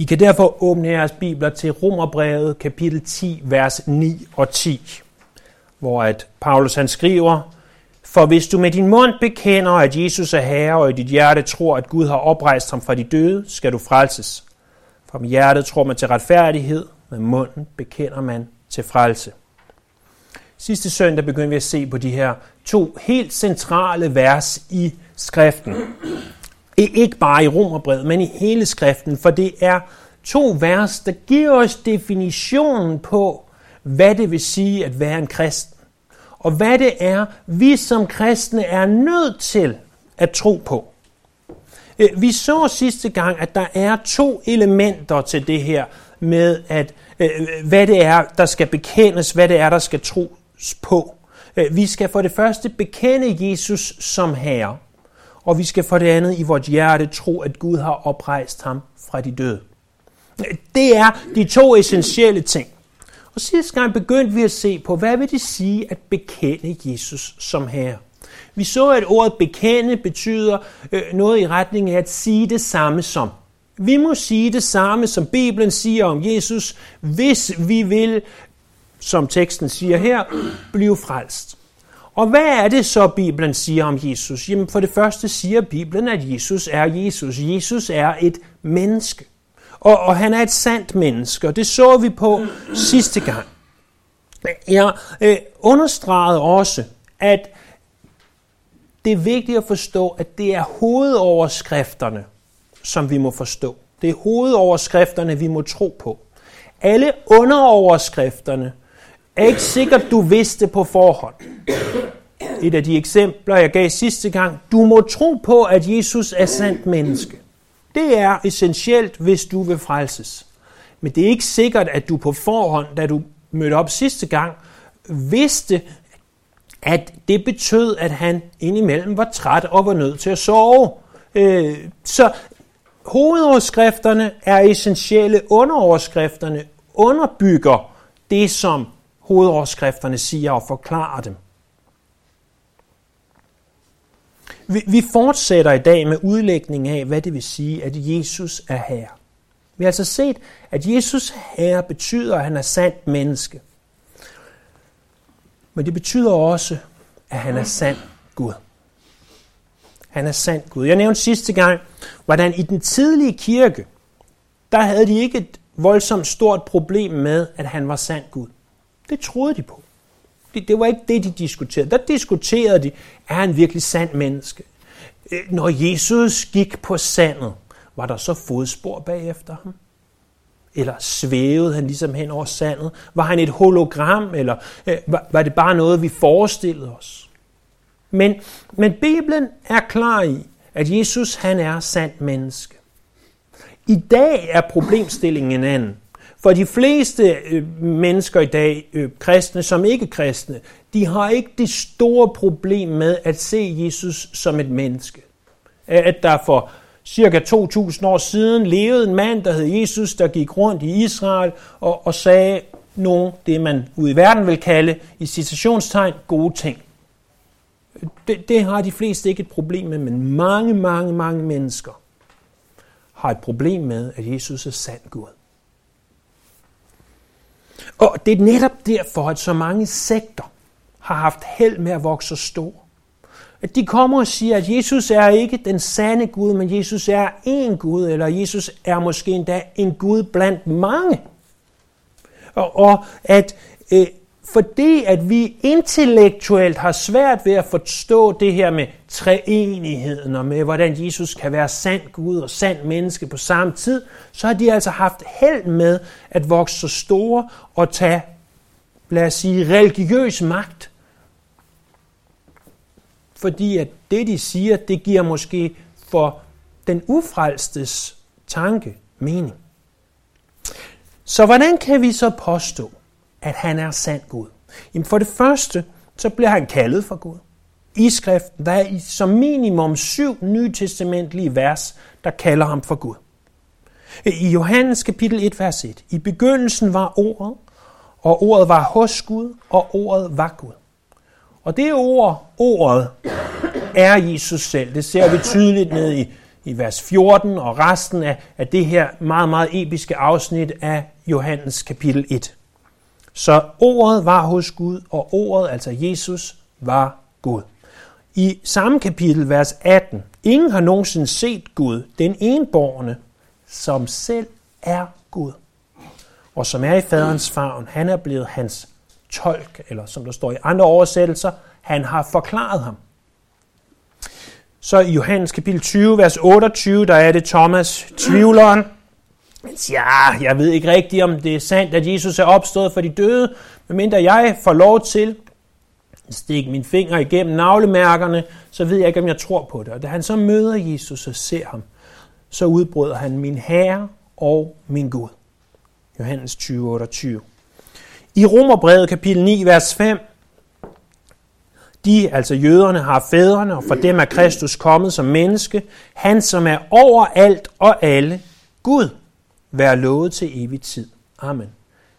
I kan derfor åbne jeres bibler til Romerbrevet kapitel 10, vers 9 og 10, hvor at Paulus han skriver, For hvis du med din mund bekender, at Jesus er Herre, og i dit hjerte tror, at Gud har oprejst ham fra de døde, skal du frelses. For med hjertet tror man til retfærdighed, med munden bekender man til frelse. Sidste søndag begyndte vi at se på de her to helt centrale vers i skriften. Ikke bare i Romerbrevet, men i hele skriften, for det er to vers, der giver os definitionen på, hvad det vil sige at være en kristen. Og hvad det er, vi som kristne er nødt til at tro på. Øh, vi så sidste gang, at der er to elementer til det her med, at øh, hvad det er, der skal bekendes, hvad det er, der skal tros på. Øh, vi skal for det første bekende Jesus som Herre, og vi skal for det andet i vores hjerte tro, at Gud har oprejst ham fra de døde. Det er de to essentielle ting. Og sidste gang begyndte vi at se på, hvad vil det sige at bekende Jesus som Herre. Vi så, at ordet bekende betyder øh, noget i retning af at sige det samme som. Vi må sige det samme, som Bibelen siger om Jesus, hvis vi vil, som teksten siger her, blive frelst. Og hvad er det så, Bibelen siger om Jesus? Jamen for det første siger Bibelen, at Jesus er Jesus. Jesus er et menneske. Og, og han er et sandt menneske, og det så vi på sidste gang. Jeg øh, understregede også, at det er vigtigt at forstå, at det er hovedoverskrifterne, som vi må forstå. Det er hovedoverskrifterne, vi må tro på. Alle underoverskrifterne er ikke sikkert, du vidste på forhånd. Et af de eksempler, jeg gav sidste gang, du må tro på, at Jesus er sandt menneske. Det er essentielt, hvis du vil frelses. Men det er ikke sikkert, at du på forhånd, da du mødte op sidste gang, vidste, at det betød, at han indimellem var træt og var nødt til at sove. Øh, så hovedoverskrifterne er essentielle, underoverskrifterne underbygger det, som hovedoverskrifterne siger og forklarer dem. Vi, vi fortsætter i dag med udlægning af, hvad det vil sige, at Jesus er Herre. Vi har altså set, at Jesus Herre betyder, at han er sandt menneske. Men det betyder også, at han er sand Gud. Han er sand Gud. Jeg nævnte sidste gang, hvordan i den tidlige kirke, der havde de ikke et voldsomt stort problem med, at han var sand Gud. Det troede de på. Det, det var ikke det, de diskuterede. Der diskuterede de, er han virkelig sand menneske? Øh, når Jesus gik på sandet, var der så fodspor bagefter ham? Eller svævede han ligesom hen over sandet? Var han et hologram, eller øh, var, var det bare noget, vi forestillede os? Men, men Bibelen er klar i, at Jesus han er sandt menneske. I dag er problemstillingen en anden. For de fleste øh, mennesker i dag, øh, kristne som ikke kristne, de har ikke det store problem med at se Jesus som et menneske. At der for cirka 2000 år siden levede en mand, der hed Jesus, der gik rundt i Israel og, og sagde nogle, det man ude i verden vil kalde, i citationstegn, gode ting. Det, det har de fleste ikke et problem med, men mange, mange, mange mennesker har et problem med, at Jesus er sand Gud. Og det er netop derfor, at så mange sekter har haft held med at vokse stor. At de kommer og siger, at Jesus er ikke den sande Gud, men Jesus er en Gud, eller Jesus er måske endda en Gud blandt mange. Og, og at øh, fordi at vi intellektuelt har svært ved at forstå det her med treenigheden og med, hvordan Jesus kan være sand Gud og sand menneske på samme tid, så har de altså haft held med at vokse så store og tage, lad os sige, religiøs magt. Fordi at det, de siger, det giver måske for den ufrelstes tanke mening. Så hvordan kan vi så påstå, at han er sand Gud? Jamen for det første, så bliver han kaldet for Gud. I skriften, der er som minimum syv nytestamentlige vers, der kalder ham for Gud. I Johannes kapitel 1, vers 1. I begyndelsen var ordet, og ordet var hos Gud, og ordet var Gud. Og det ord, ordet, er Jesus selv. Det ser vi tydeligt ned i i vers 14 og resten af, af det her meget, meget episke afsnit af Johannes kapitel 1. Så ordet var hos Gud, og ordet, altså Jesus, var Gud. I samme kapitel, vers 18. Ingen har nogensinde set Gud, den enborgne, som selv er Gud, og som er i faderens favn. Han er blevet hans tolk, eller som der står i andre oversættelser, han har forklaret ham. Så i Johannes kapitel 20, vers 28, der er det Thomas, tvivleren. Han siger, ja, jeg ved ikke rigtigt, om det er sandt, at Jesus er opstået for de døde, medmindre jeg får lov til at stikke min finger igennem navlemærkerne, så ved jeg ikke, om jeg tror på det. Og da han så møder Jesus og ser ham, så udbryder han min Herre og min Gud. Johannes 20, 28. I Romerbrevet kapitel 9, vers 5, de, altså jøderne, har fædrene, og for dem er Kristus kommet som menneske. Han, som er over alt og alle, Gud, vær lovet til evig tid. Amen.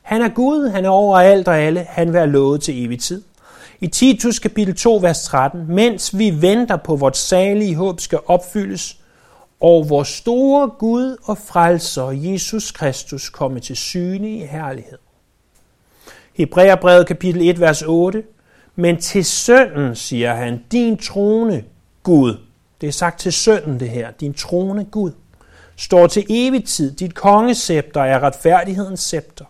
Han er Gud, han er over alt og alle, han vær lovet til evig tid. I Titus kapitel 2, vers 13, mens vi venter på, vores salige håb skal opfyldes, og vores store Gud og frelser, Jesus Kristus, komme til syne i herlighed. Hebræerbrevet kapitel 1, vers 8, men til sønnen, siger han, din trone, Gud. Det er sagt til sønnen det her, din trone, Gud. Står til evig tid, dit kongescepter er retfærdighedens scepter.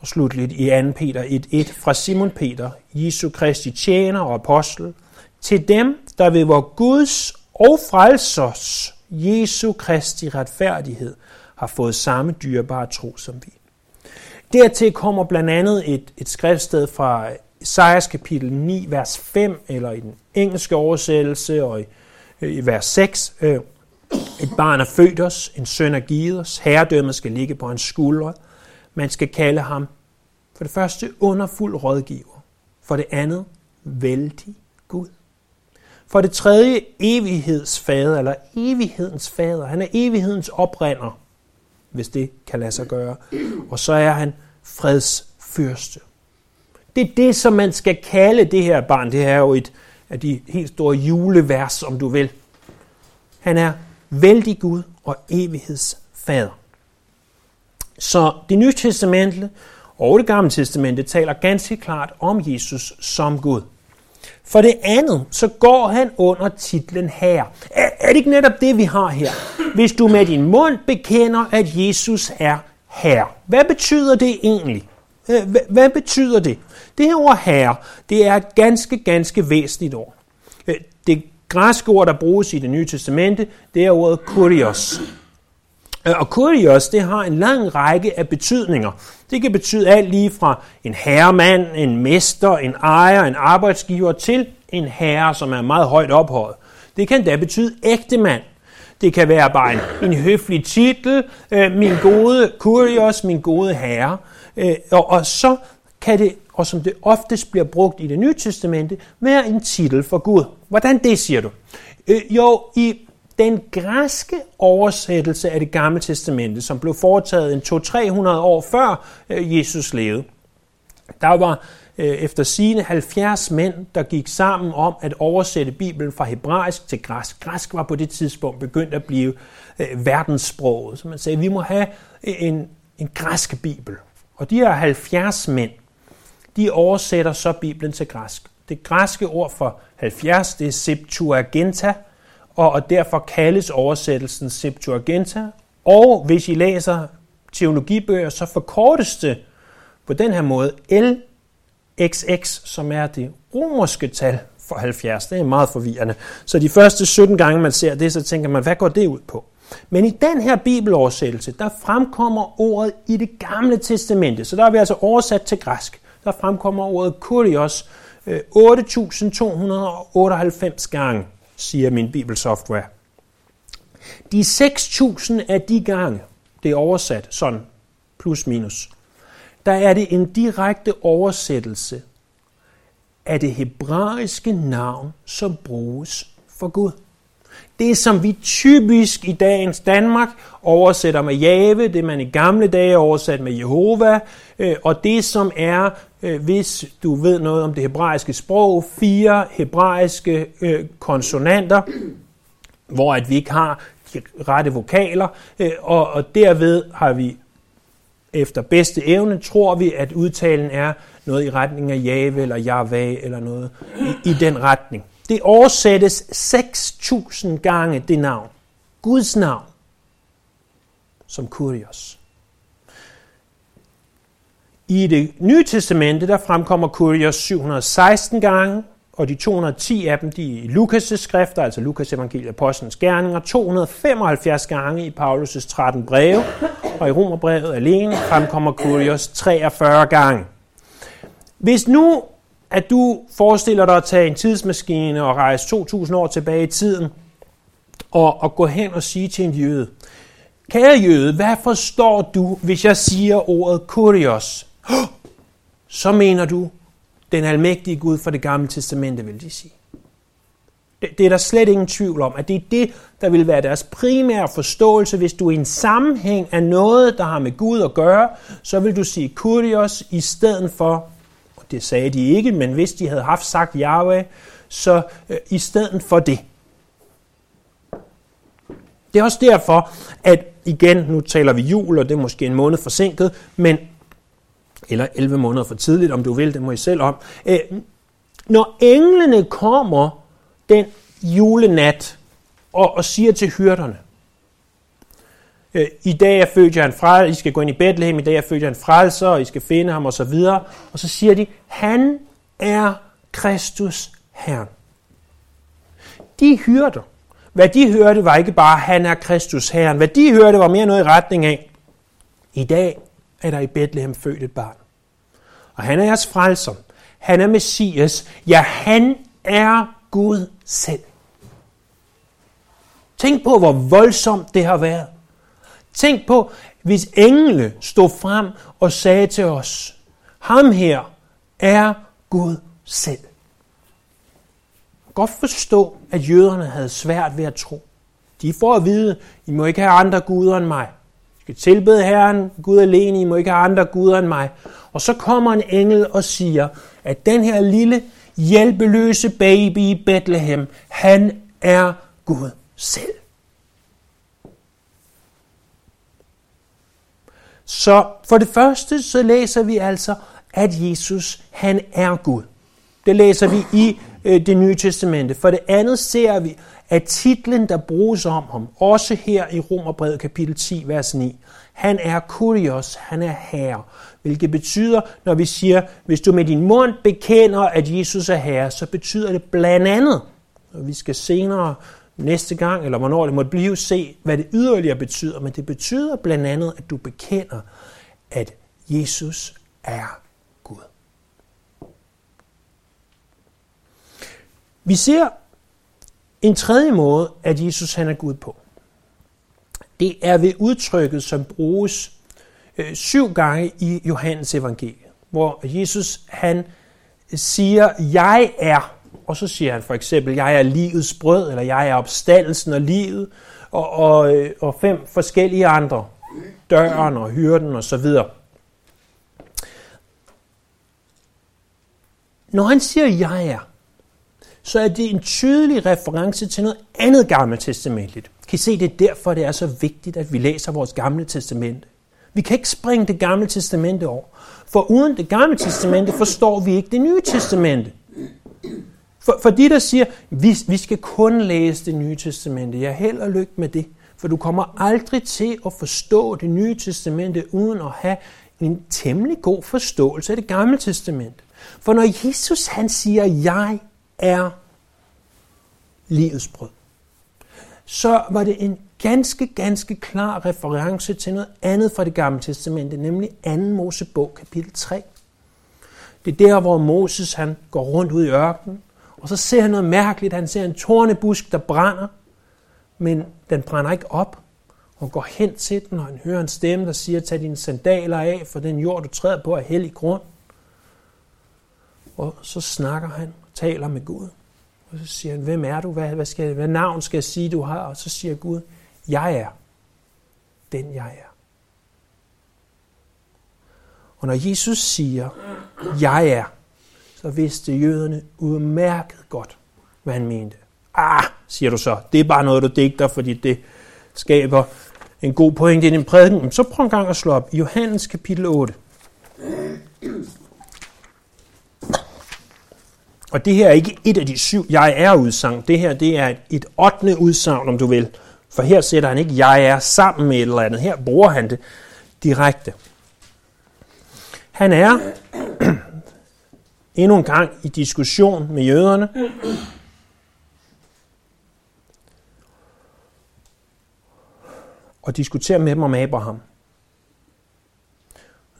Og slutligt i 2. Peter 1.1 fra Simon Peter, Jesu Kristi tjener og apostel, til dem, der ved vor Guds og frelsers Jesu Kristi retfærdighed har fået samme dyrebare tro som vi. Dertil kommer blandt andet et, et skriftsted fra Esajas kapitel 9, vers 5, eller i den engelske oversættelse, og i, i vers 6. Øh, et barn er født os, en søn er givet os, herredømmet skal ligge på hans skuldre. Man skal kalde ham for det første underfuld rådgiver, for det andet vældig Gud. For det tredje evighedsfader, eller evighedens fader. Han er evighedens oprinder, hvis det kan lade sig gøre. Og så er han fredsfyrste. Det er det, som man skal kalde det her barn. Det her er jo et af de helt store julevers, om du vil. Han er vældig Gud og evighedsfader. Så det nye testamente og det gamle testamente taler ganske klart om Jesus som Gud. For det andet, så går han under titlen Herre. Er, er det ikke netop det, vi har her? Hvis du med din mund bekender, at Jesus er Herre. Hvad betyder det egentlig? Hvad, betyder det? Det her ord Herre, det er et ganske, ganske væsentligt ord. Øh, det græske ord, der bruges i det nye testamente, det er ordet kurios. Øh, og kurios, det har en lang række af betydninger. Det kan betyde alt lige fra en herremand, en mester, en ejer, en arbejdsgiver til en herre, som er meget højt ophøjet. Det kan da betyde ægte mand. Det kan være bare en, en høflig titel, øh, min gode kurios, min gode herre. Øh, og, og så kan det, og som det oftest bliver brugt i det nye testamente, være en titel for Gud. Hvordan det siger du? Øh, jo, i den græske oversættelse af det gamle testamente, som blev foretaget en 200-300 år før øh, Jesus levede, der var øh, efter sine 70 mænd, der gik sammen om at oversætte Bibelen fra hebraisk til græsk. Græsk var på det tidspunkt begyndt at blive øh, verdenssproget. Så man sagde, at vi må have øh, en, en græske bibel. Og de her 70 mænd, de oversætter så Bibelen til græsk. Det græske ord for 70, det er Septuaginta, og, og derfor kaldes oversættelsen Septuaginta. Og hvis I læser teologibøger, så forkortes det på den her måde LXX, som er det romerske tal for 70. Det er meget forvirrende. Så de første 17 gange, man ser det, så tænker man, hvad går det ud på? Men i den her bibeloversættelse, der fremkommer ordet i det gamle testamente. Så der er vi altså oversat til græsk. Der fremkommer ordet kurios øh, 8.298 gange siger min bibelsoftware. De 6.000 af de gange, det er oversat sådan, plus minus, der er det en direkte oversættelse af det hebraiske navn, som bruges for Gud. Det, som vi typisk i dagens Danmark oversætter med Jave, det man i gamle dage oversat med Jehova, øh, og det som er, Øh, hvis du ved noget om det hebraiske sprog, fire hebraiske øh, konsonanter, hvor at vi ikke har de rette vokaler, øh, og, og derved har vi efter bedste evne, tror vi, at udtalen er noget i retning af Jave eller Java eller noget i, i den retning. Det oversættes 6.000 gange det navn. Guds navn som Kurios. I det nye testamente, der fremkommer Kurios 716 gange, og de 210 af dem, de er i Lukas' skrifter, altså Lukas evangeliet Apostlenes Gerninger, 275 gange i Paulus' 13 breve, og i Romerbrevet alene fremkommer Kurios 43 gange. Hvis nu, at du forestiller dig at tage en tidsmaskine og rejse 2000 år tilbage i tiden, og, og gå hen og sige til en jøde, Kære jøde, hvad forstår du, hvis jeg siger ordet kurios? Så mener du den almægtige Gud fra det gamle testamente, vil de sige. Det, det er der slet ingen tvivl om, at det er det, der vil være deres primære forståelse. Hvis du i en sammenhæng af noget, der har med Gud at gøre, så vil du sige kurios i stedet for, og det sagde de ikke, men hvis de havde haft sagt Yahweh, så øh, i stedet for det. Det er også derfor, at igen, nu taler vi jul, og det er måske en måned forsinket, men eller 11 måneder for tidligt, om du vil, det må I selv om. Øh, når englene kommer den julenat og, og siger til hyrderne, øh, i dag er født jeg en frelser, I skal gå ind i Bethlehem, i dag er født jeg en frelser, og I skal finde ham, og så videre. Og så siger de, han er Kristus Herren. De hyrder, hvad de hørte var ikke bare, han er Kristus Herren. Hvad de hørte var mere noget i retning af, i dag er der i Bethlehem født et barn. Og han er jeres frelser. Han er Messias. Ja, han er Gud selv. Tænk på, hvor voldsomt det har været. Tænk på, hvis engle stod frem og sagde til os, ham her er Gud selv godt forstå, at jøderne havde svært ved at tro. De får at vide, I må ikke have andre guder end mig. Skal tilbede Herren, Gud alene, I må ikke have andre guder end mig. Og så kommer en engel og siger, at den her lille hjælpeløse baby i Bethlehem, han er Gud selv. Så for det første, så læser vi altså, at Jesus, han er Gud. Det læser vi i øh, det nye testamente. For det andet ser vi, at titlen, der bruges om ham, også her i Romerbrevet kapitel 10, vers 9, han er kurios, han er herre. Hvilket betyder, når vi siger, hvis du med din mund bekender, at Jesus er herre, så betyder det blandt andet, og vi skal senere næste gang, eller hvornår det måtte blive, se, hvad det yderligere betyder. Men det betyder blandt andet, at du bekender, at Jesus er Vi ser en tredje måde, at Jesus han er Gud på. Det er ved udtrykket, som bruges øh, syv gange i Johannes evangeliet, hvor Jesus han øh, siger, jeg er, og så siger han for eksempel, jeg er livets brød, eller jeg er opstandelsen og livet, og, og, øh, og fem forskellige andre, døren og hyrden og så videre. Når han siger, jeg er, så er det en tydelig reference til noget andet gammeltestamentligt. Kan I se, det er derfor, det er så vigtigt, at vi læser vores gamle testamente. Vi kan ikke springe det gamle testamente over. For uden det gamle testamente forstår vi ikke det nye testamente. For, for de, der siger, vi, vi skal kun læse det nye testamente, jeg held og lykke med det. For du kommer aldrig til at forstå det nye testamente, uden at have en temmelig god forståelse af det gamle testamente. For når Jesus han siger, jeg er livets brød. Så var det en ganske, ganske klar reference til noget andet fra det gamle testamente, nemlig 2. Mosebog, kapitel 3. Det er der, hvor Moses han går rundt ud i ørkenen, og så ser han noget mærkeligt. Han ser en tornebusk, der brænder, men den brænder ikke op. Og går hen til den, og han hører en stemme, der siger, tag dine sandaler af, for den jord, du træder på, er hellig grund. Og så snakker han taler med Gud. Og så siger han, hvem er du? Hvad, hvad, skal, hvad navn skal jeg sige, du har? Og så siger Gud, jeg er den, jeg er. Og når Jesus siger, jeg er, så vidste jøderne udmærket godt, hvad han mente. ah, siger du så, det er bare noget, du digter, fordi det skaber en god point i din prædiken. Så prøv en gang at slå op. Johannes kapitel 8. Og det her er ikke et af de syv jeg er udsagn. Det her det er et, ottende udsagn, om du vil. For her sætter han ikke jeg er sammen med et eller andet. Her bruger han det direkte. Han er endnu en gang i diskussion med jøderne. Og diskuterer med dem om Abraham.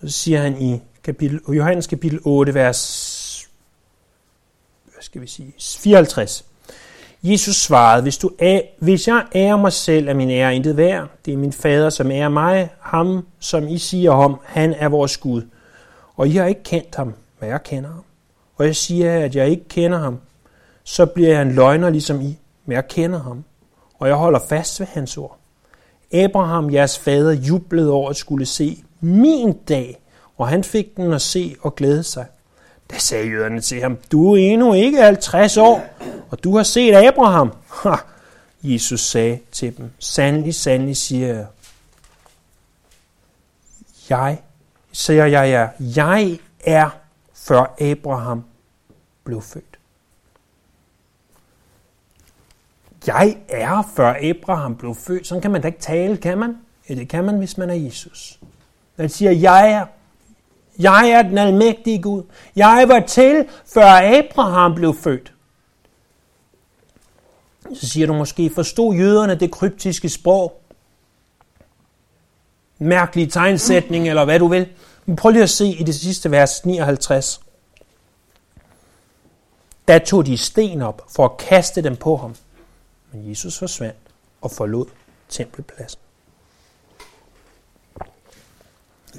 Så siger han i kapitel, Johannes kapitel 8, vers hvad skal vi sige, 54. Jesus svarede, hvis, du er, hvis jeg ærer mig selv, er min ære intet værd. Det er min fader, som ærer mig, ham, som I siger om, han er vores Gud. Og I har ikke kendt ham, men jeg kender ham. Og jeg siger, at jeg ikke kender ham, så bliver jeg en løgner ligesom I, men jeg kender ham. Og jeg holder fast ved hans ord. Abraham, jeres fader, jublede over at skulle se min dag, og han fik den at se og glæde sig. Da sagde jøderne til ham, du er endnu ikke 50 år, og du har set Abraham. Ha! Jesus sagde til dem, sandelig, sandelig siger jeg, jeg, siger jeg ja, jeg er før Abraham blev født. Jeg er før Abraham blev født. Sådan kan man da ikke tale, kan man? Ja, det kan man, hvis man er Jesus. Man siger, jeg er jeg er den almægtige Gud. Jeg var til, før Abraham blev født. Så siger du måske, forstod jøderne det kryptiske sprog? Mærkelig tegnsætning, eller hvad du vil. Men prøv lige at se i det sidste vers 59. Da tog de sten op for at kaste dem på ham. Men Jesus forsvandt og forlod tempelpladsen.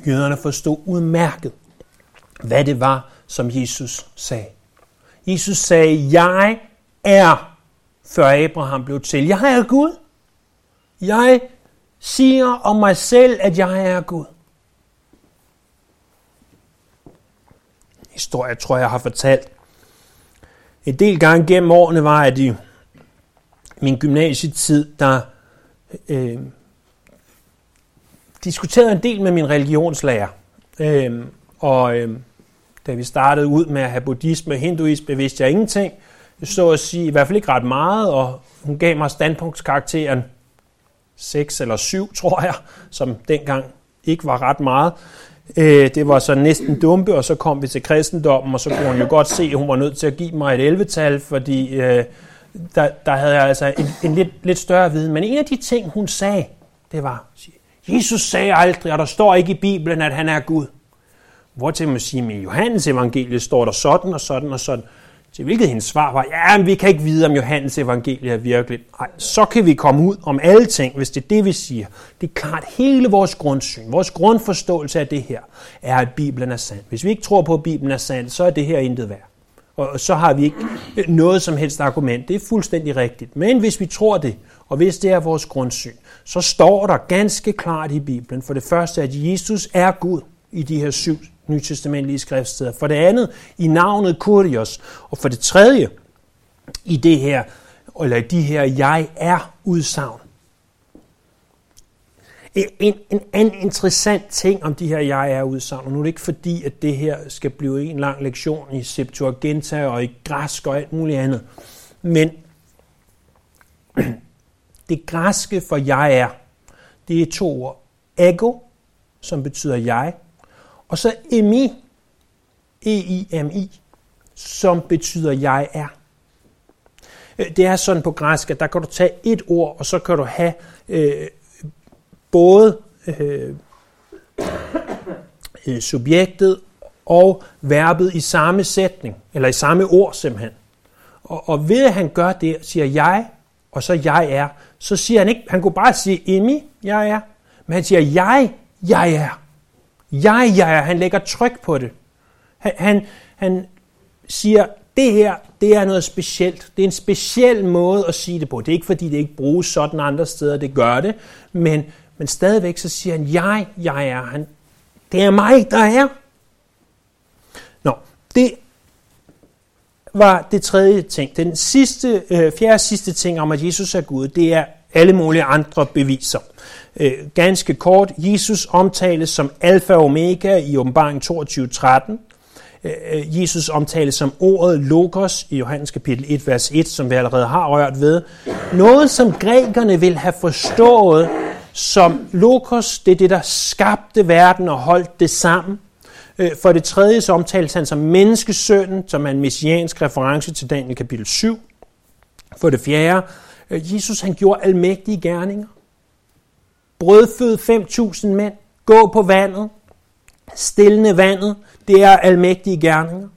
Jøderne forstod udmærket, hvad det var, som Jesus sagde. Jesus sagde, jeg er, før Abraham blev til. Jeg er Gud. Jeg siger om mig selv, at jeg er Gud. Historie, tror jeg, har fortalt. En del gange gennem årene var, at i min gymnasietid, der øh, diskuterede en del med min religionslærer. Øhm, og øhm, da vi startede ud med at have buddhisme og hinduisme, vidste jeg ingenting. Så at sige, i hvert fald ikke ret meget, og hun gav mig standpunktskarakteren 6 eller 7, tror jeg, som dengang ikke var ret meget. Øh, det var så næsten dumpe, og så kom vi til kristendommen, og så kunne hun jo godt se, at hun var nødt til at give mig et 11-tal, fordi øh, der, der havde jeg altså en, en lidt, lidt større viden. Men en af de ting, hun sagde, det var, Jesus sagde aldrig, og der står ikke i Bibelen, at han er Gud. Hvor til man sige, at i Johannes evangeliet står der sådan og sådan og sådan. Til hvilket hendes svar var, ja, men vi kan ikke vide, om Johannes evangeliet er virkeligt. Nej, så kan vi komme ud om alle ting, hvis det er det, vi siger. Det er klart, hele vores grundsyn, vores grundforståelse af det her, er, at Bibelen er sand. Hvis vi ikke tror på, at Bibelen er sand, så er det her intet værd. Og så har vi ikke øh, noget som helst argument. Det er fuldstændig rigtigt. Men hvis vi tror det, og hvis det er vores grundsyn, så står der ganske klart i Bibelen, for det første, at Jesus er Gud i de her syv nytestamentlige skriftsteder. For det andet i navnet Kurios. Og for det tredje i det her, eller i de her jeg er udsagn. En, en anden interessant ting om de her jeg er udsagn, og nu er det ikke fordi, at det her skal blive en lang lektion i Septuaginta og i græsk og alt muligt andet, men det græske for jeg er, det er to ord. Ego, som betyder jeg, og så emi, E-I-M-I, som betyder jeg er. Øh, det er sådan på græsk, at der kan du tage et ord, og så kan du have øh, både øh, øh, subjektet og verbet i samme sætning, eller i samme ord simpelthen. Og, og ved at han gør det, siger jeg, og så jeg er, så siger han ikke, han kunne bare sige emi, jeg er, men han siger jeg, jeg er. Jeg, jeg er. Han lægger tryk på det. Han, han, han siger, det her, det er noget specielt. Det er en speciel måde at sige det på. Det er ikke fordi, det ikke bruges sådan andre steder, det gør det. Men, men stadigvæk så siger han, jeg, jeg er. Han, det er mig, der er. Nå, det var det tredje ting. Den sidste, øh, fjerde sidste ting om, at Jesus er Gud, det er alle mulige andre beviser. Øh, ganske kort, Jesus omtales som alfa og omega i åbenbaring 22.13. Øh, øh, Jesus omtales som ordet logos i Johannes kapitel 1, vers 1, som vi allerede har rørt ved. Noget, som grækerne vil have forstået som logos, det er det, der skabte verden og holdt det sammen. Øh, for det tredje så omtales han som menneskesønnen, som er en messiansk reference til Daniel kapitel 7. For det fjerde, øh, Jesus han gjorde almægtige gerninger. Brødfød 5.000 mænd, gå på vandet, stillende vandet, det er almægtige gerninger.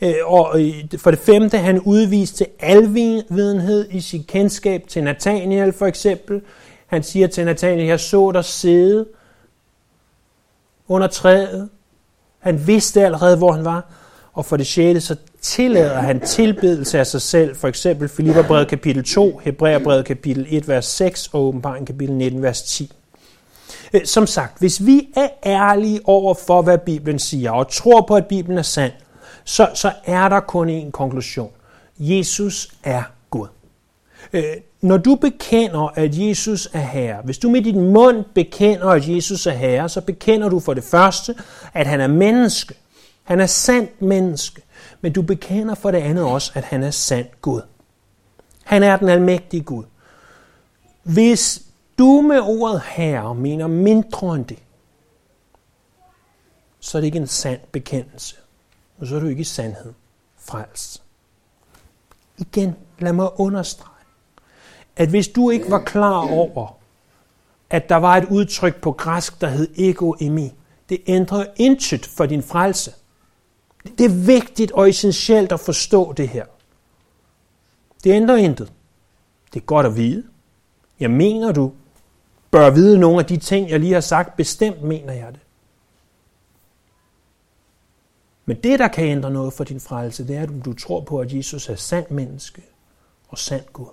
Øh, og for det femte, han udviste alvidenhed i sit kendskab til Nathaniel for eksempel. Han siger til Nathaniel, jeg så dig sidde under træet, han vidste allerede, hvor han var. Og for det sjette, så tillader han tilbedelse af sig selv. For eksempel Filipperbrevet kapitel 2, Hebræerbrevet kapitel 1, vers 6 og åbenbaring kapitel 19, vers 10. Øh, som sagt, hvis vi er ærlige over for, hvad Bibelen siger, og tror på, at Bibelen er sand, så, så er der kun én konklusion. Jesus er Gud. Øh, når du bekender, at Jesus er Herre, hvis du med din mund bekender, at Jesus er Herre, så bekender du for det første, at han er menneske. Han er sandt menneske. Men du bekender for det andet også, at han er sand Gud. Han er den almægtige Gud. Hvis du med ordet herre mener mindre end det, så er det ikke en sand bekendelse. Og så er du ikke i sandhed frelst. Igen, lad mig understrege at hvis du ikke var klar over, at der var et udtryk på græsk, der hed ego emi, det ændrer intet for din frelse. Det er vigtigt og essentielt at forstå det her. Det ændrer intet. Det er godt at vide. Jeg mener, du bør vide nogle af de ting, jeg lige har sagt. Bestemt mener jeg det. Men det, der kan ændre noget for din frelse, det er, at du tror på, at Jesus er sand menneske og sand Gud.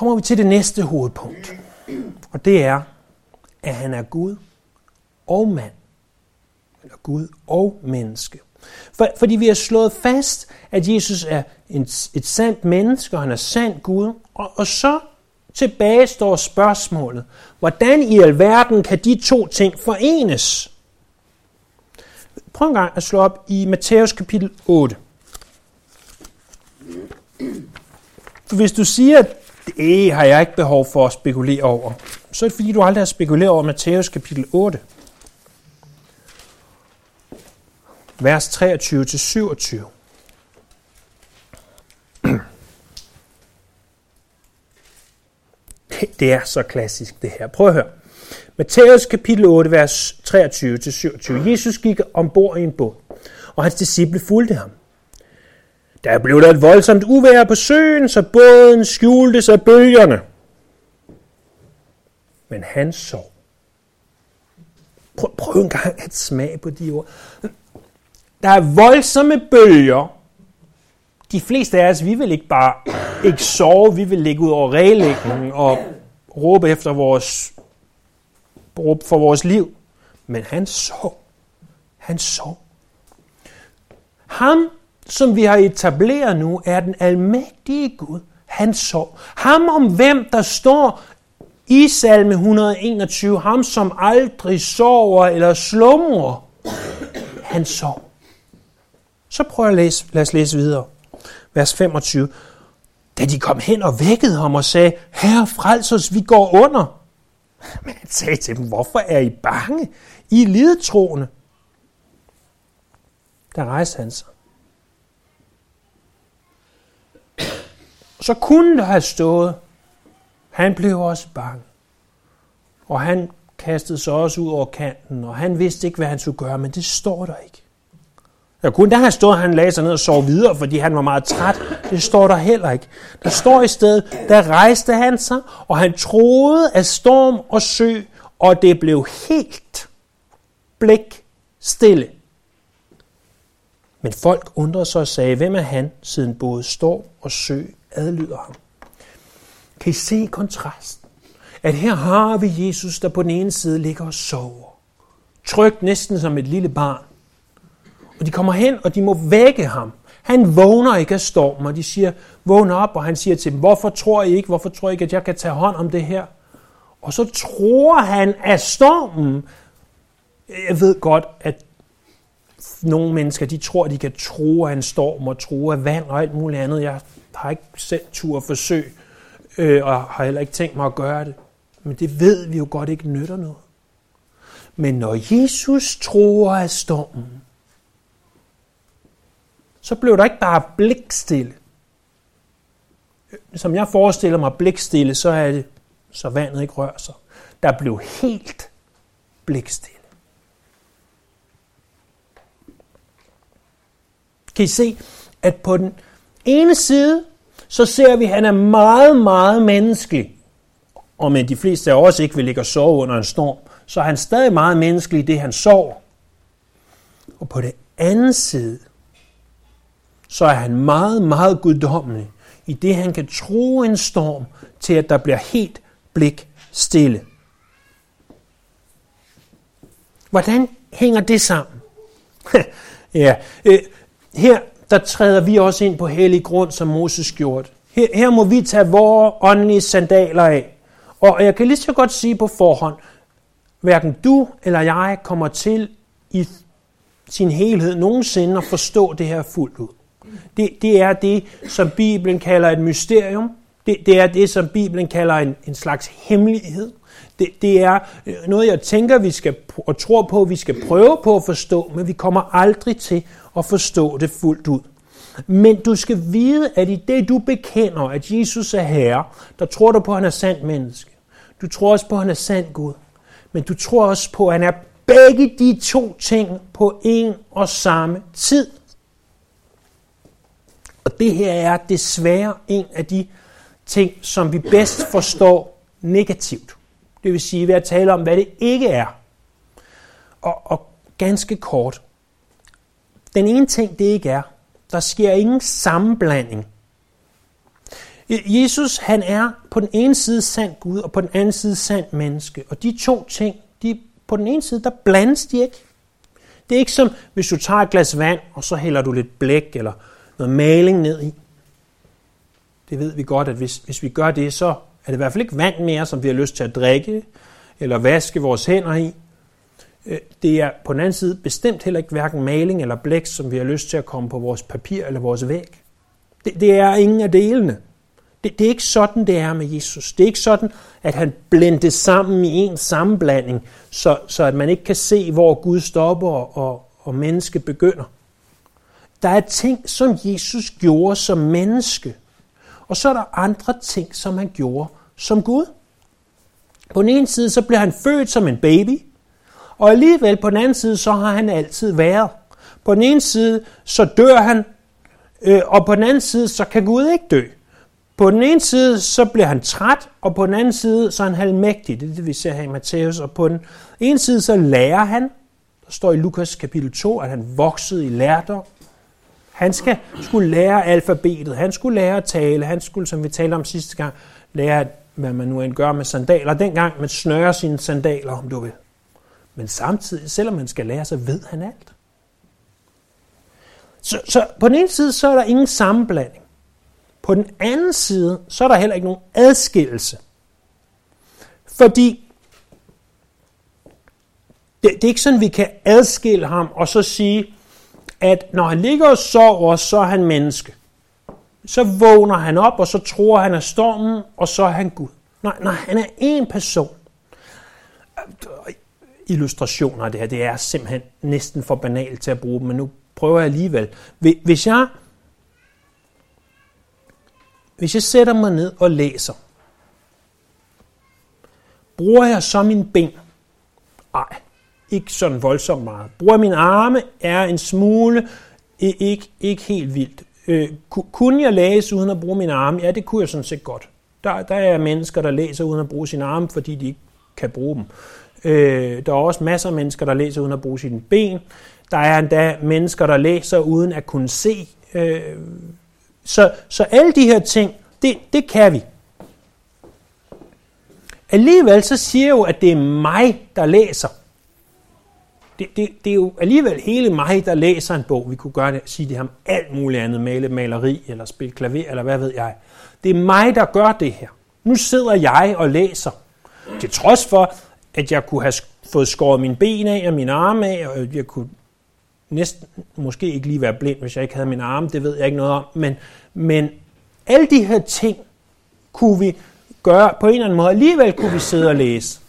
Kommer vi til det næste hovedpunkt. Og det er, at han er Gud og mand. Eller Gud og menneske. For, fordi vi har slået fast, at Jesus er en, et sandt menneske, og han er sand Gud. Og, og så tilbage står spørgsmålet, hvordan i alverden kan de to ting forenes? Prøv en gang at slå op i Matthæus kapitel 8. For hvis du siger, at det har jeg ikke behov for at spekulere over. Så er det fordi, du aldrig har spekuleret over Matthæus kapitel 8. Vers 23-27. Det er så klassisk det her. Prøv at høre. Matthæus kapitel 8, vers 23-27. Jesus gik ombord i en båd, og hans disciple fulgte ham. Der blev der et voldsomt uvær på søen, så båden skjulte sig bølgerne. Men han sov. Prøv, prøv en gang at smage på de ord. Der er voldsomme bølger. De fleste af os, vi vil ikke bare ikke sove, vi vil ligge ud over regelægningen og råbe efter vores, råbe for vores liv. Men han sov. Han sov. Ham, som vi har etableret nu, er den almægtige Gud. Han sov. Ham om hvem der står i salme 121, ham som aldrig sover eller slumrer, han sov. Så prøv at læse, lad os læse videre. Vers 25. Da de kom hen og vækkede ham og sagde, Herre, frels os, vi går under. Men han sagde til dem, hvorfor er I bange? I er lidetroende. Der rejste han sig Så kunne der have stået, han blev også bange. Og han kastede sig også ud over kanten, og han vidste ikke, hvad han skulle gøre, men det står der ikke. Der kunne der have stået, at han lagde sig ned og sov videre, fordi han var meget træt. Det står der heller ikke. Der står i stedet, der rejste han sig, og han troede af storm og sø, og det blev helt blik stille. Men folk undrede sig og sagde, hvem er han, siden både storm og sø adlyder ham. Kan I se kontrasten? At her har vi Jesus, der på den ene side ligger og sover. Trygt næsten som et lille barn. Og de kommer hen, og de må vække ham. Han vågner ikke af stormen, og de siger, vågn op, og han siger til dem, hvorfor tror I ikke, hvorfor tror I ikke, at jeg kan tage hånd om det her? Og så tror han af stormen. Jeg ved godt, at nogle mennesker, de tror, at de kan tro af en storm og tro af vand og alt muligt andet. Jeg har ikke selv tur at forsøge, øh, og har heller ikke tænkt mig at gøre det. Men det ved vi jo godt ikke nytter noget. Men når Jesus tror af stormen, så blev der ikke bare blikstille. Som jeg forestiller mig blikstille, så er det, så vandet ikke rører sig. Der blev helt blikstille. Kan I se, at på den ene side, så ser vi, at han er meget, meget menneskelig. Og men de fleste af os ikke vil ligge og sove under en storm, så er han stadig meget menneskelig i det, han sover. Og på det anden side, så er han meget, meget guddommelig i det, han kan tro en storm til, at der bliver helt blik stille. Hvordan hænger det sammen? ja, øh, her der træder vi også ind på hellig grund, som Moses gjorde. Her, her må vi tage vores åndelige sandaler af. Og jeg kan lige så godt sige på forhånd, hverken du eller jeg kommer til i sin helhed nogensinde at forstå det her fuldt ud. Det, det er det, som Bibelen kalder et mysterium. Det, det er det, som Bibelen kalder en, en slags hemmelighed. Det, det er øh, noget, jeg tænker, vi skal og tror på, vi skal prøve på at forstå, men vi kommer aldrig til at forstå det fuldt ud. Men du skal vide, at i det du bekender, at Jesus er Herre, der tror du på, at han er sandt menneske. Du tror også på, at han er sand Gud. Men du tror også på, at han er begge de to ting på en og samme tid. Og det her er desværre en af de ting, som vi bedst forstår negativt. Det vil sige ved at tale om, hvad det ikke er. Og, og ganske kort. Den ene ting, det ikke er, der sker ingen sammenblanding. Jesus, han er på den ene side sand Gud, og på den anden side sand menneske. Og de to ting, de, på den ene side, der blandes de ikke. Det er ikke som, hvis du tager et glas vand, og så hælder du lidt blæk eller noget maling ned i. Det ved vi godt, at hvis, hvis vi gør det, så er det i hvert fald ikke vand mere, som vi har lyst til at drikke, eller vaske vores hænder i. Øh, det er på den anden side bestemt heller ikke hverken maling eller blæk, som vi har lyst til at komme på vores papir eller vores væg. Det, det er ingen af delene. Det, det er ikke sådan, det er med Jesus. Det er ikke sådan, at han blendes sammen i en sammenblanding, så, så at man ikke kan se, hvor Gud stopper og, og menneske begynder. Der er ting, som Jesus gjorde som menneske, og så er der andre ting, som han gjorde som Gud. På den ene side, så blev han født som en baby, og alligevel på den anden side, så har han altid været. På den ene side, så dør han, øh, og på den anden side, så kan Gud ikke dø. På den ene side, så bliver han træt, og på den anden side, så er han halvmægtig. Det er det, vi ser her i Matthæus. Og på den ene side, så lærer han. Der står i Lukas kapitel 2, at han voksede i lærdom. Han skal, skulle lære alfabetet, han skulle lære at tale, han skulle, som vi talte om sidste gang, lære, hvad man nu end gør med sandaler. Dengang man snører sine sandaler, om du vil. Men samtidig, selvom man skal lære, så ved han alt. Så, så på den ene side, så er der ingen sammenblanding. På den anden side, så er der heller ikke nogen adskillelse. Fordi det, det er ikke sådan, vi kan adskille ham og så sige, at når han ligger og sover, så er han menneske. Så vågner han op, og så tror han er stormen, og så er han Gud. Nej, nej, han er én person. Illustrationer af det her, det er simpelthen næsten for banalt til at bruge, men nu prøver jeg alligevel. Hvis jeg, hvis jeg sætter mig ned og læser, bruger jeg så min ben? Nej, ikke sådan voldsomt meget. Bruger min arme er en smule, ikke, ikke helt vildt. Øh, kunne jeg læse uden at bruge min arme? Ja, det kunne jeg sådan set godt. Der, der er mennesker, der læser uden at bruge sin arme, fordi de ikke kan bruge dem. Øh, der er også masser af mennesker, der læser uden at bruge sine ben. Der er endda mennesker, der læser uden at kunne se. Øh, så, så alle de her ting, det, det kan vi. Alligevel så siger jeg jo, at det er mig, der læser det, det, det er jo alligevel hele mig, der læser en bog. Vi kunne gøre det, sige det ham alt muligt andet, male maleri eller spille klaver, eller hvad ved jeg. Det er mig, der gør det her. Nu sidder jeg og læser. Til trods for, at jeg kunne have fået skåret mine ben af og mine arme af, og jeg kunne næsten måske ikke lige være blind, hvis jeg ikke havde mine arme, det ved jeg ikke noget om, men, men alle de her ting kunne vi gøre på en eller anden måde. Alligevel kunne vi sidde og læse.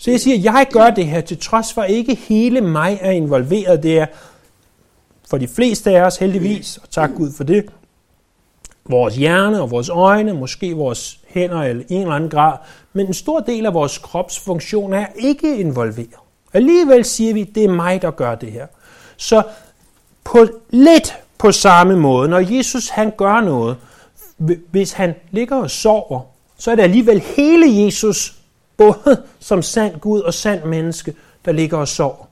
Så jeg siger, jeg gør det her, til trods for ikke hele mig er involveret. Det er for de fleste af os heldigvis, og tak Gud for det, vores hjerne og vores øjne, måske vores hænder eller en eller anden grad, men en stor del af vores kropsfunktion er ikke involveret. Alligevel siger vi, det er mig, der gør det her. Så på lidt på samme måde, når Jesus han gør noget, hvis han ligger og sover, så er det alligevel hele Jesus, både som sand Gud og sand menneske, der ligger og sover.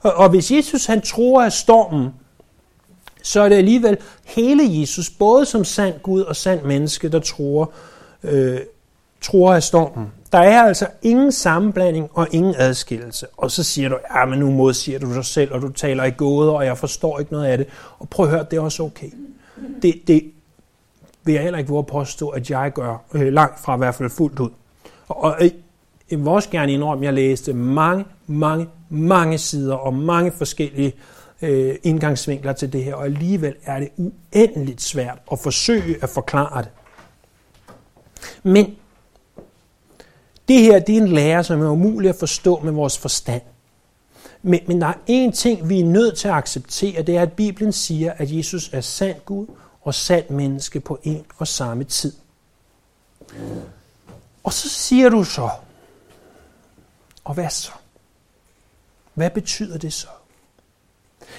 Og, og hvis Jesus han tror af stormen, så er det alligevel hele Jesus, både som sand Gud og sand menneske, der tror, øh, tror af stormen. Der er altså ingen sammenblanding og ingen adskillelse. Og så siger du, ja, men nu modsiger du dig selv, og du taler i gåder, og jeg forstår ikke noget af det. Og prøv at høre, det er også okay. Det, det vil jeg heller ikke våge påstå, at jeg gør øh, langt fra i hvert fald fuldt ud. Og, øh, jeg vil også gerne indrømme, at jeg læste mange, mange, mange sider og mange forskellige øh, indgangsvinkler til det her, og alligevel er det uendeligt svært at forsøge at forklare det. Men det her det er en lære, som er umulig at forstå med vores forstand. Men, men der er én ting, vi er nødt til at acceptere, det er, at Bibelen siger, at Jesus er sand Gud og sand menneske på en og samme tid. Og så siger du så, og hvad så? Hvad betyder det så?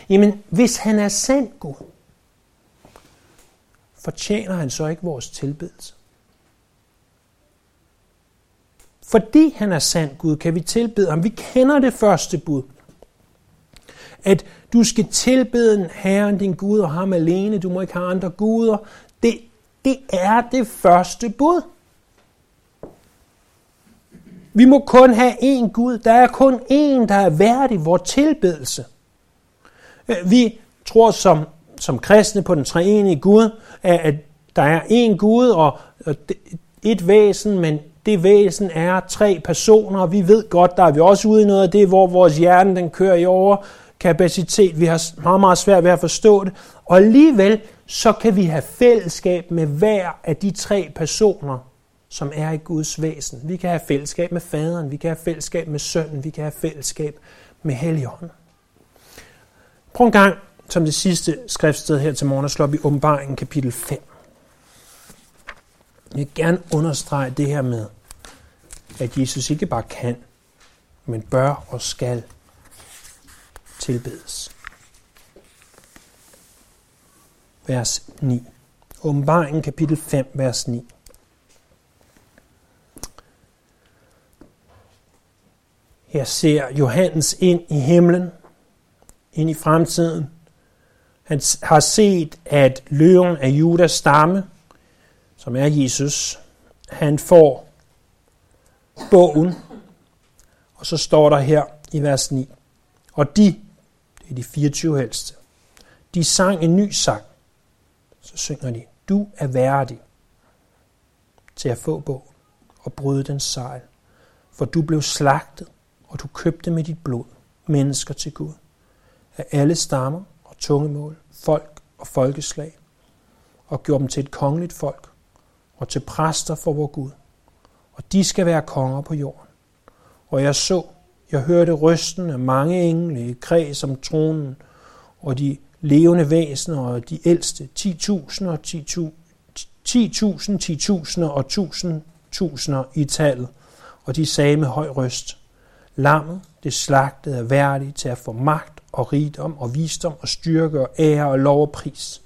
Jamen, hvis han er sand Gud, fortjener han så ikke vores tilbedelse? Fordi han er sand Gud, kan vi tilbede ham. Vi kender det første bud. At du skal tilbede Herren din Gud og ham alene. Du må ikke have andre guder. Det, det er det første bud. Vi må kun have én Gud. Der er kun én, der er værdig vores tilbedelse. Øh, vi tror som, som kristne på den treenige Gud, at der er én Gud og et væsen, men det væsen er tre personer, og vi ved godt, der er vi også ude i noget af det, hvor vores hjerne den kører i over kapacitet. Vi har meget, meget svært ved at forstå det. Og alligevel, så kan vi have fællesskab med hver af de tre personer, som er i Guds væsen. Vi kan have fællesskab med faderen, vi kan have fællesskab med sønnen, vi kan have fællesskab med helligånden. Prøv en gang, som det sidste skriftsted her til morgen, at slå op i åbenbaringen kapitel 5. Jeg vil gerne understrege det her med, at Jesus ikke bare kan, men bør og skal tilbedes. Vers 9. Åbenbaringen kapitel 5, vers 9. Her ser Johannes ind i himlen, ind i fremtiden. Han har set, at løven af Judas stamme, som er Jesus, han får bogen, og så står der her i vers 9, og de, det er de 24 helste, de sang en ny sang. Så synger de, du er værdig til at få bogen og bryde den sejl, for du blev slagtet, og du købte med dit blod mennesker til Gud af alle stammer og tungemål, folk og folkeslag, og gjorde dem til et kongeligt folk og til præster for vor Gud. Og de skal være konger på jorden. Og jeg så, jeg hørte rysten af mange engle i kreds om tronen, og de levende væsener og de ældste, 10.000 og 10.000, 10.000, 10.000 og 1.000 i tallet, og de sagde med høj røst, Lammet, det slagtede, er værdigt til at få magt og rigdom og visdom og styrke og ære og lov og pris.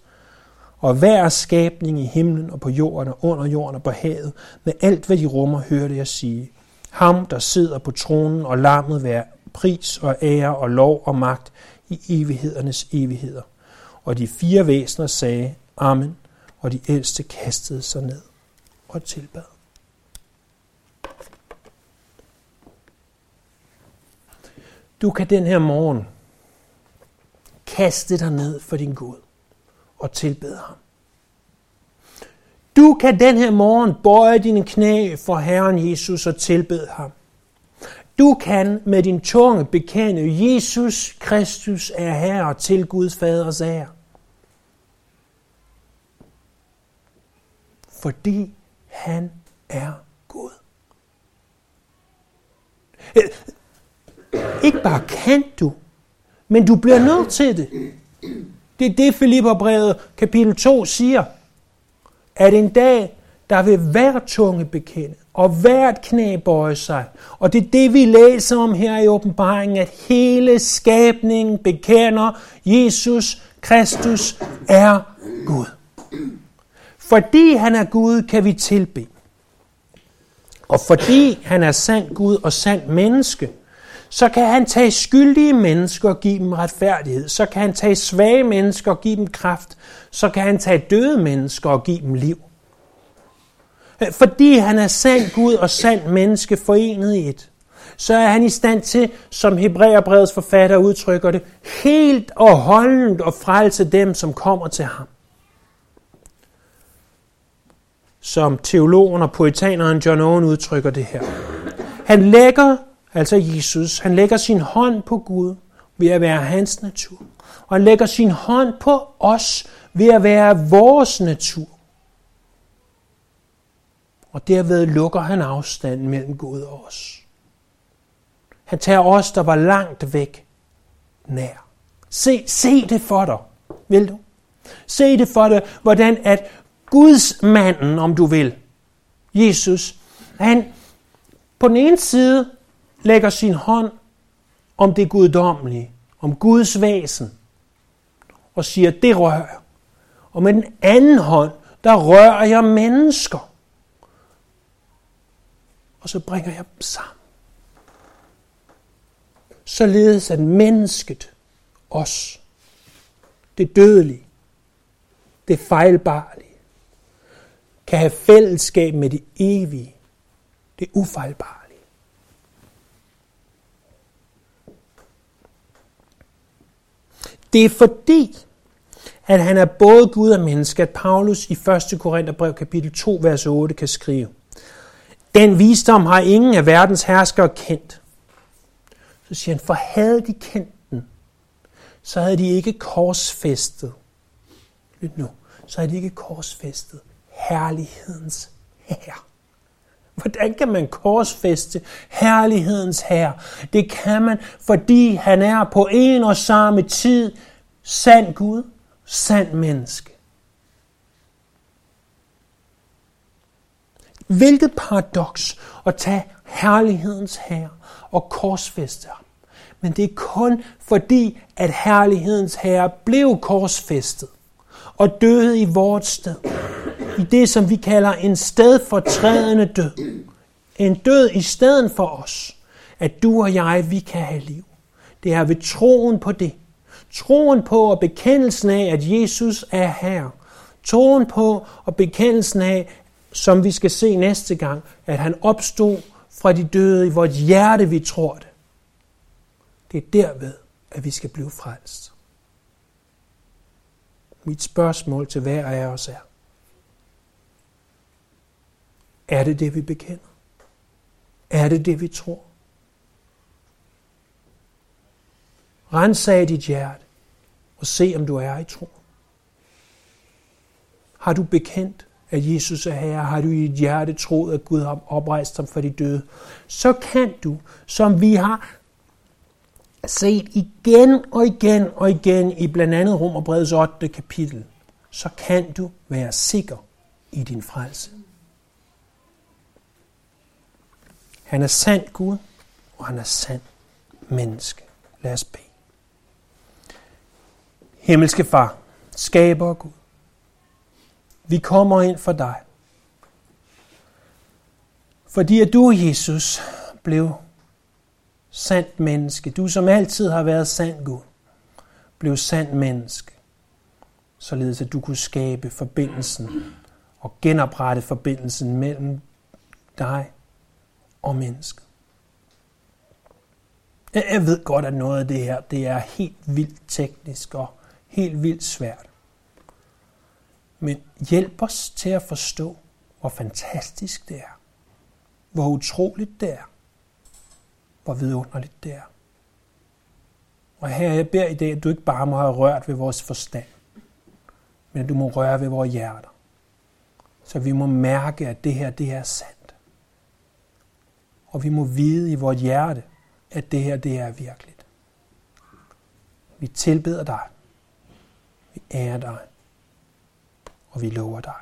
Og hver skabning i himlen og på jorden og under jorden og på havet, med alt hvad de rummer, hørte jeg sige. Ham, der sidder på tronen og lammet være pris og ære og lov og magt i evighedernes evigheder. Og de fire væsener sagde, Amen, og de ældste kastede sig ned og tilbad. Du kan den her morgen kaste dig ned for din Gud og tilbede ham. Du kan den her morgen bøje dine knæ for Herren Jesus og tilbede ham. Du kan med din tunge bekende, Jesus Kristus er Herre til Guds faders ære. Fordi han er Gud. Ikke bare kan du, men du bliver nødt til det. Det er det, Filipperbrevet kapitel 2 siger. At en dag, der vil hver tunge bekende, og hvert knæ bøje sig. Og det er det, vi læser om her i åbenbaringen, at hele skabningen bekender, Jesus Kristus er Gud. Fordi han er Gud, kan vi tilbe. Og fordi han er sand Gud og sand menneske, så kan han tage skyldige mennesker og give dem retfærdighed. Så kan han tage svage mennesker og give dem kraft. Så kan han tage døde mennesker og give dem liv. Øh, fordi han er sand Gud og sand menneske forenet i et, så er han i stand til, som Hebræerbrevets forfatter udtrykker det, helt og holdent at frelse dem, som kommer til ham. Som teologen og poetaneren John Owen udtrykker det her. Han lægger, altså Jesus, han lægger sin hånd på Gud ved at være hans natur. Og han lægger sin hånd på os ved at være vores natur og derved lukker han afstanden mellem Gud og os. Han tager os, der var langt væk, nær. Se, se det for dig, vil du? Se det for dig, hvordan at Guds manden, om du vil, Jesus, han på den ene side lægger sin hånd om det guddommelige, om Guds væsen, og siger, det rører jeg. Og med den anden hånd, der rører jeg mennesker og så bringer jeg dem sammen. Således at mennesket, os, det dødelige, det fejlbarlige, kan have fællesskab med det evige, det ufejlbare. Det er fordi, at han er både Gud og menneske, at Paulus i 1. Korintherbrev kapitel 2, vers 8 kan skrive – den visdom har ingen af verdens herskere kendt. Så siger han, for havde de kendt den, så havde de ikke korsfæstet. Lyt nu. Så havde de ikke korsfæstet herlighedens herre. Hvordan kan man korsfæste herlighedens herre? Det kan man, fordi han er på en og samme tid sand Gud, sand menneske. Hvilket paradoks at tage herlighedens herre og korsfeste ham. Men det er kun fordi, at herlighedens herre blev korsfæstet og døde i vores sted. I det, som vi kalder en stedfortrædende død. En død i stedet for os. At du og jeg, vi kan have liv. Det er ved troen på det. Troen på og bekendelsen af, at Jesus er her. Troen på og bekendelsen af, som vi skal se næste gang, at han opstod fra de døde i vores hjerte, vi tror det. Det er derved, at vi skal blive frelst. Mit spørgsmål til hver af os er, er det det, vi bekender? Er det det, vi tror? Rensag dit hjerte og se, om du er i tro. Har du bekendt, at Jesus er herre, har du i dit hjerte troet, at Gud har oprejst ham for de døde, så kan du, som vi har set igen og igen og igen i blandt andet Romerbrevets 8. kapitel, så kan du være sikker i din frelse. Han er sand Gud, og han er sand menneske. Lad os bede. Himmelske Far, skaber Gud, vi kommer ind for dig. Fordi at du, Jesus, blev sandt menneske. Du, som altid har været sand Gud, blev sandt menneske. Således at du kunne skabe forbindelsen og genoprette forbindelsen mellem dig og mennesket. Jeg ved godt, at noget af det her, det er helt vildt teknisk og helt vildt svært. Men hjælp os til at forstå, hvor fantastisk det er. Hvor utroligt det er. Hvor vidunderligt det er. Og her jeg beder i dag, at du ikke bare må have rørt ved vores forstand, men at du må røre ved vores hjerter. Så vi må mærke, at det her, det er sandt. Og vi må vide i vores hjerte, at det her, det er virkeligt. Vi tilbeder dig. Vi ærer dig. Og vi lover dig.